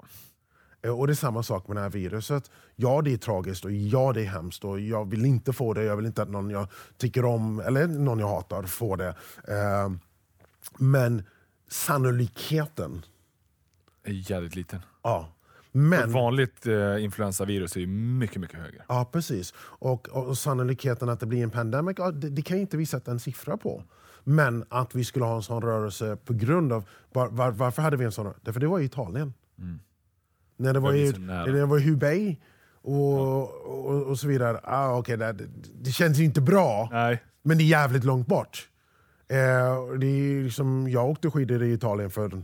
Eh, Och det är samma sak med det här viruset. Ja, det är tragiskt och ja, det är hemskt och jag vill inte få det. Jag vill inte att någon jag tycker om eller någon jag hatar får det. Eh, men sannolikheten, är jävligt liten. ja. Ett Men, vanligt eh, influensavirus är ju mycket, mycket högre. ja, precis. Och, och, och sannolikheten att det blir en pandemic, ja, det, det kan ju inte vi sätta en siffra på. Men att vi skulle ha en sån rörelse på grund av... Var, var, varför hade vi en sån rörelse? Därför det var i Italien. När det var i, när det var i Hubei och, och, och så vidare. Ah, okay, det, det känns ju inte bra, Nej. men det är jävligt långt bort. Eh, det är liksom, jag åkte skidor i Italien för,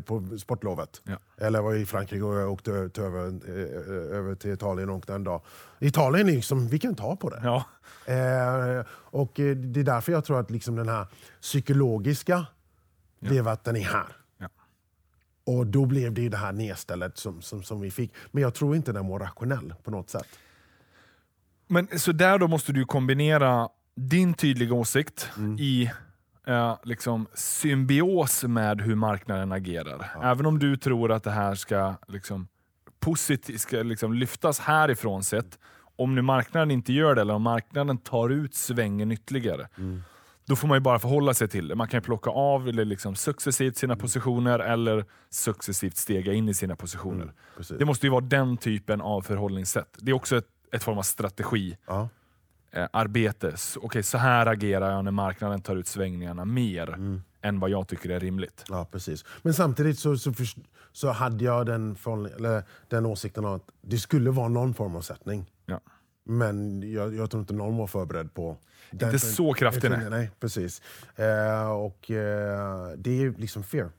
på sportlovet. Ja. Eller var i Frankrike och jag åkte till, över, eh, över till Italien och åkte en dag. Italien är liksom, vi kan ta på det. Ja. Eh, och eh, det är därför jag tror att liksom den här psykologiska blev att den är här. Ja. Och då blev det ju det här nedstället som, som, som vi fick. Men jag tror inte den var rationell på något sätt. Men så där då måste du kombinera din tydliga åsikt Mm. i eh, liksom symbios med hur marknaden agerar. Även om du tror att det här ska, liksom, positivt, ska liksom, lyftas härifrån sett, om nu marknaden inte gör det, eller om marknaden tar ut svängen ytterligare, Mm. då får man ju bara förhålla sig till det. Man kan plocka av eller liksom successivt sina Mm. positioner eller successivt stega in i sina positioner. Mm. Det måste ju vara den typen av förhållningssätt. Det är också ett, ett form av strategi Ja. Eh, arbete. Okej, så här agerar jag när marknaden tar ut svängningarna mer Mm. än vad jag tycker är rimligt. Ja, precis. Men samtidigt så, så, först- så hade jag den, eller den åsikten att det skulle vara någon form av sättning. Ja. Men jag, jag tror inte någon var förberedd på... den- Inte så kraftig, nej. nej. precis. Eh, och eh, det är liksom fear.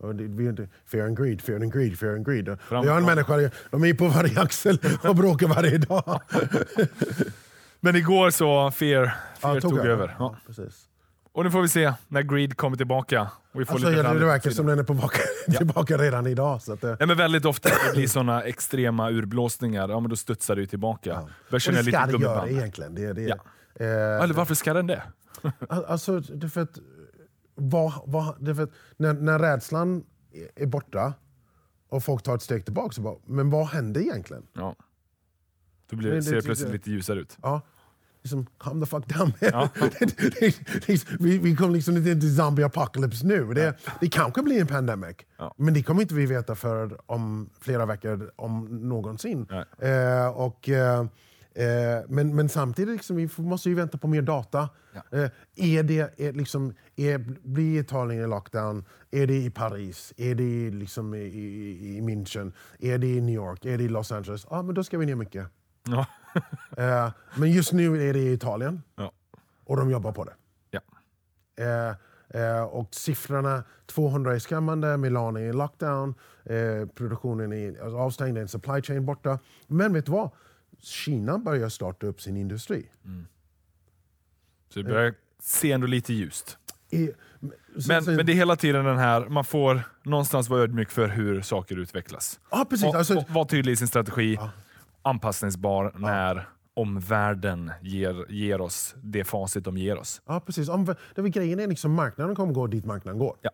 Ja. Och det, vi inte, fear and greed, fear and greed, fear and greed. Och jag är en människa, de är på varje axel och bråkar varje dag. (laughs) Men igår så Fear, fear Ja, tog, jag. över. Ja. Precis. Och nu får vi se när Greed kommer tillbaka. Och vi får Alltså, lite ja, det, det verkar som den är (laughs) tillbaka redan idag. Så att, Nej, men väldigt ofta det blir såna extrema urblåsningar, ja, men då studsar det tillbaka. och Börsen det är lite ska det göra egentligen. Det, det, Ja. eh, Eller varför ska den det? Al- Alltså, det för att, vad, vad, det för när, när rädslan är- borta och folk tar ett steg tillbaka, så bara, men vad hände egentligen? Ja. Då blir, det ser det plötsligt jag- lite ljusare ut. Ja, liksom, calm the fuck down. Ja. (laughs) vi, vi kommer liksom inte till zombie apocalypse nu. Det, det kanske blir en pandemic, Ja. men det kommer inte vi veta för om flera veckor om någonsin. Eh, och, eh, men, men samtidigt liksom, vi måste ju vänta på mer data. Ja. Eh, är det, är liksom, är, blir Italien i lockdown? Är det i Paris? Är det liksom i, i, i München? Är det i New York? Är det i Los Angeles? Ja, men då ska vi ner mycket. Ja. (laughs) Eh, men just nu är det i Italien Ja. och de jobbar på det. Ja. Eh, eh, och siffrorna, 200 är skrämmande, Milan är i lockdown, eh, produktionen är alltså, avstängd, en supply chain borta. Men vet du vad? Kina börjar starta upp sin industri. Så det börjar se ändå lite ljust. I, Men, men det är hela tiden den här, man får någonstans vara ödmjuk för hur saker utvecklas. ja, precis. Och, Alltså, vara tydlig i sin strategi, Ja. anpassningsbar när omvärlden ger, ger oss det facit de ger oss. ja, precis. Om, det väl grejen är liksom marknaden kommer gå dit marknaden går. Ja.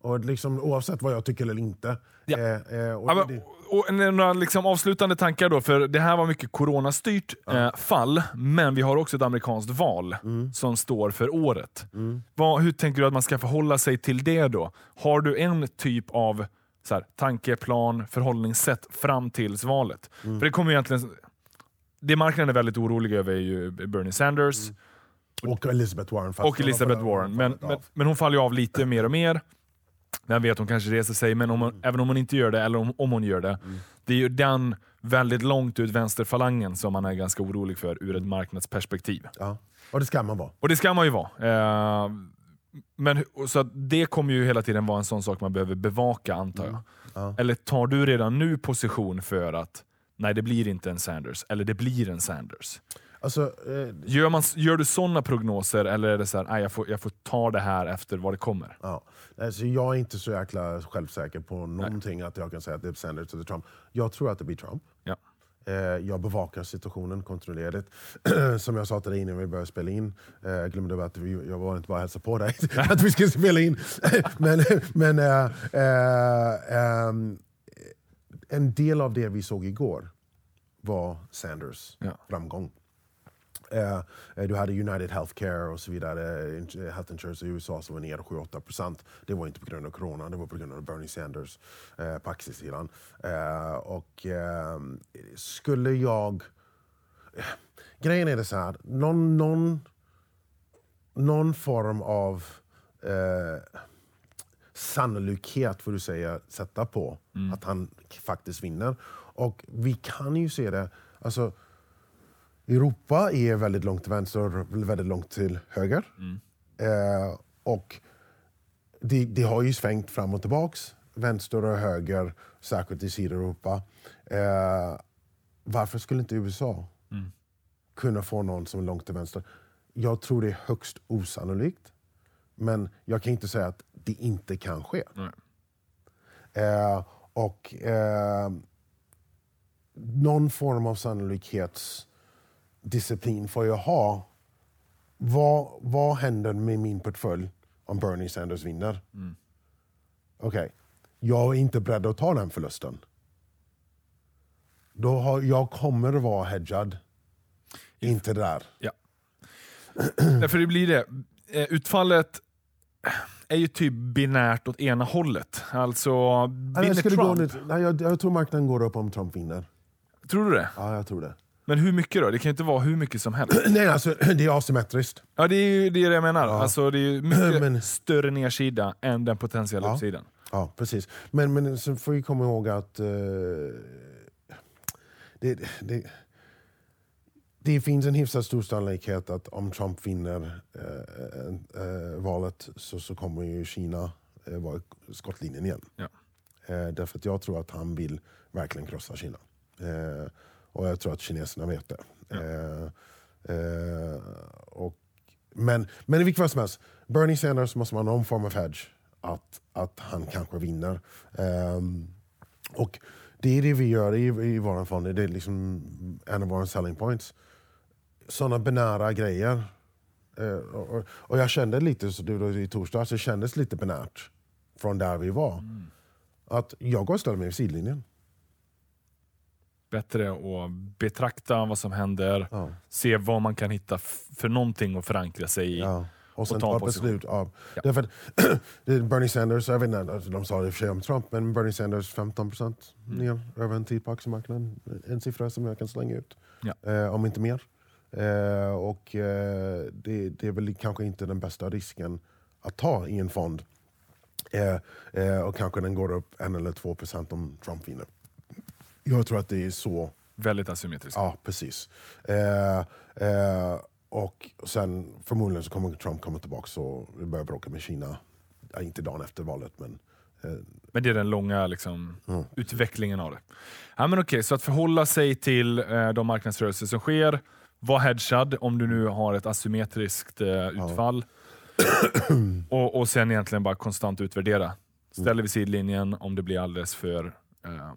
Och liksom, oavsett vad jag tycker eller inte. Ja. Eh, eh, och Ja, det- men, och några liksom avslutande tankar då, för det här var mycket coronastyrt eh, fall, men vi har också ett amerikanskt val Mm. som står för året. Vad, hur tänker du att man ska förhålla sig till det då? Har du en typ av så här, tankeplan, förhållningssätt fram tills valet? Mm. För det kommer egentligen... Det marknaden är väldigt orolig över är ju Bernie Sanders och Elizabeth Warren. och Elizabeth Warren, men, men, men hon faller ju av lite mer och mer. Vem vet, hon kanske reser sig, men om hon, även om hon inte gör det, eller om, om hon gör det, det är ju den väldigt långt ut vänsterfalangen som man är ganska orolig för ur ett marknadsperspektiv. Ja. Och det ska man vara. Och det ska man ju vara. Eh, men, så det kommer ju hela tiden vara en sån sak man behöver bevaka antar jag. Ja. Eller tar du redan nu position för att nej det blir inte en Sanders, eller det blir en Sanders? Alltså, eh, Gör, man, gör du sådana prognoser eller är det så här, nej, jag, får, jag får ta det här efter vad det kommer? Ja. Alltså, jag är inte så jäkla självsäker på någonting att jag kan säga att det är Sanders eller Trump. Jag tror att det blir Trump. Ja. Eh, jag bevakar situationen kontinuerligt. (clears throat) Som jag sa till dig innan vi började spela in, eh, jag glömde att vi, jag var inte bara hälsa på dig (laughs) att vi skulle spela in. (laughs) men men eh, eh, ehm, en del av det vi såg igår var Sanders Ja. framgång. Eh, eh, du hade United Healthcare och så vidare, in- health insurance i USA som var ner 7-8%. Det var inte på grund av corona, det var på grund av Bernie Sanders eh, på aktiesidan. Eh, och eh, skulle jag... eh, Grejen är det så här, någon, någon, någon form av eh, sannolikhet får du säga sätta på att han faktiskt vinner. Och vi kan ju se det, alltså Europa är väldigt långt till vänster och väldigt långt till höger. Eh, och det, det har ju svängt fram och tillbaks, vänster och höger, särskilt i Sydeuropa. Eh, varför skulle inte USA kunna få någon som är långt till vänster? Jag tror det är högst osannolikt. Men jag kan inte säga att det inte kan ske. Nej. Eh, och eh, någon form av sannolikhetsdisciplin får jag ha. Vad, vad händer med min portfölj om Bernie Sanders vinner? Okej, jag är inte beredd att ta den förlusten. Då har, jag kommer att vara hedgad. Inte där. Ja. (clears throat) Därför det blir det. Eh, Utfallet är ju typ binärt åt ena hållet. Alltså, vinner gå, Trump? lite- nej, jag, jag tror marknaden går upp om Trump vinner. Tror du det? Ja, jag tror det. Men hur mycket då? Det kan ju inte vara hur mycket som helst. (clears throat) Nej, alltså, det är asymmetriskt. Ja, det är ju det, är det jag menar. Alltså, det är mycket (clears throat) Men- större nedsida än den potentiella Ja. uppsidan. Ja, precis. Men, men så får vi komma ihåg att eh, det, det, det finns en hyfsat stor sannolikhet att om Trump vinner eh, eh, valet så, så kommer ju Kina eh, vara skottlinjen igen. Ja. Därför att jag tror att han vill verkligen krossa Kina. Eh, och jag tror att kineserna vet det. Eh, eh, och, men, men i vilket fall som helst, Bernie Sanders måste ha någon form av hedge att, att han kanske vinner. Ehm, och det är det vi gör i, i vår fond, det är liksom en av våra selling points. Sådana binära grejer. Eh, och, och- jag kände lite, så var i torsdags, det kändes lite binärt från där vi var. Att jag går och ställer mig vid sidlinjen. Bättre att betrakta vad som händer, Ja. se vad man kan hitta för någonting att förankra sig i. Ja. Och sen ta en ta position. beslut av... Ja. Därför att, (clears throat) Bernie Sanders, jag vet inte, alltså, de sa det i och för sig om Trump, men Bernie Sanders 15% Mm. ner över en tid på aktiemarknaden. En siffra som jag kan slänga ut. Ja. Eh, om inte mer. Eh, och eh, det, det är väl kanske inte den bästa risken att ta i en fond. Eh, eh, och kanske den går upp en eller två procent om Trump vinner. Jag tror att det är så Väldigt asymmetriskt. Ja, precis. Eh, eh, och sen förmodligen så kommer Trump komma tillbaka och vi börjar bråka med Kina. Ja, inte dagen efter valet, men eh, Men det är den långa liksom, Mm. utvecklingen av det. Ja, men okej, så att förhålla sig till eh, de marknadsrörelser som sker, var hedgad om du nu har ett asymmetriskt eh, utfall. (clears throat) och, och sen egentligen bara konstant utvärdera. Ställer vi sidlinjen om det blir alldeles för eh,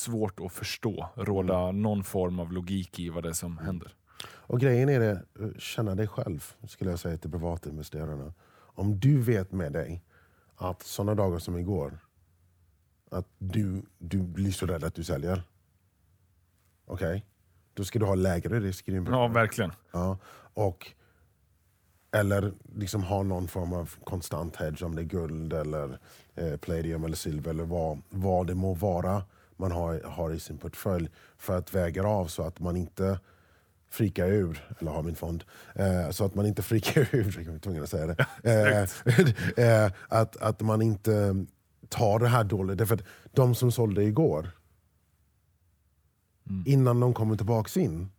svårt att förstå, råda Mm. någon form av logik i vad det är som händer. Och grejen är det, känna dig själv, skulle jag säga till privatinvesterarna. Om du vet med dig att sådana dagar som igår, att du, du blir så rädd att du säljer. Okej? Då ska du ha lägre risk i din Ja, verkligen. Ja, och, eller liksom ha någon form av konstant hedge om det är guld eller eh, palladium eller silver eller vad, vad det må vara man har, har i sin portfölj för att väga av så att man inte frikar ur, eller har min fond, eh, så att man inte (laughs) frikar ur, jag var tvungen att säga det, eh, (laughs) eh, att, att man inte tar det här dåligt. Därför att de som sålde igår, innan de kommer tillbaka in,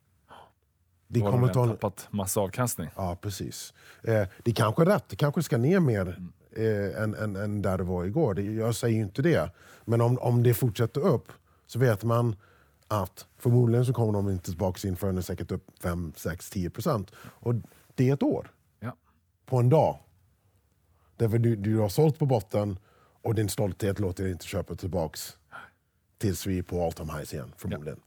det Då kommer de ta tappat massa avkastning. Ja, precis. Eh, det kanske är rätt, det kanske ska ner mer eh, än, än, än där det var igår. Jag säger ju inte det. Men om, om det fortsätter upp så vet man att förmodligen så kommer de inte tillbaka in förrän det säkert upp 5, 6, 10 procent. Och det är ett år Ja. på en dag. Därför du, du har sålt på botten och din stolthet låter dig inte köpa tillbaks tills vi är på all time highs igen förmodligen.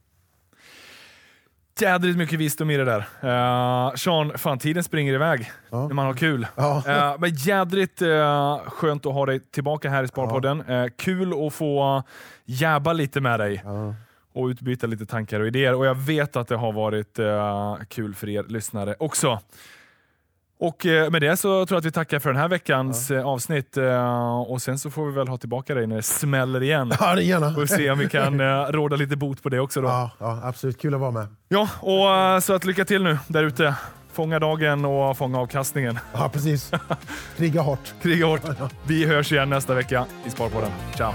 Jädrigt mycket visdom i det där. Uh, Sean, fan tiden springer iväg när man har kul. Ja. Eh, men jädrigt uh, skönt att ha dig tillbaka här i Sparpodden. Eh, kul att få jäba lite med dig och utbyta lite tankar och idéer. Och jag vet att det har varit kul för er lyssnare också. Och eh, med det så tror jag att vi tackar för den här veckans eh, avsnitt eh, och sen så får vi väl ha tillbaka dig när det smäller igen. Ja, det är gärna. Och se om vi kan (laughs) råda lite bot på det också. Då. Ja, ja, absolut. Kul att vara med. Ja, och så att lycka till nu där ute. Fånga dagen och fånga avkastningen. Ja, precis. (laughs) Kriga hårt. Kriga hårt. Vi hörs igen nästa vecka i Sparpodden. Ciao!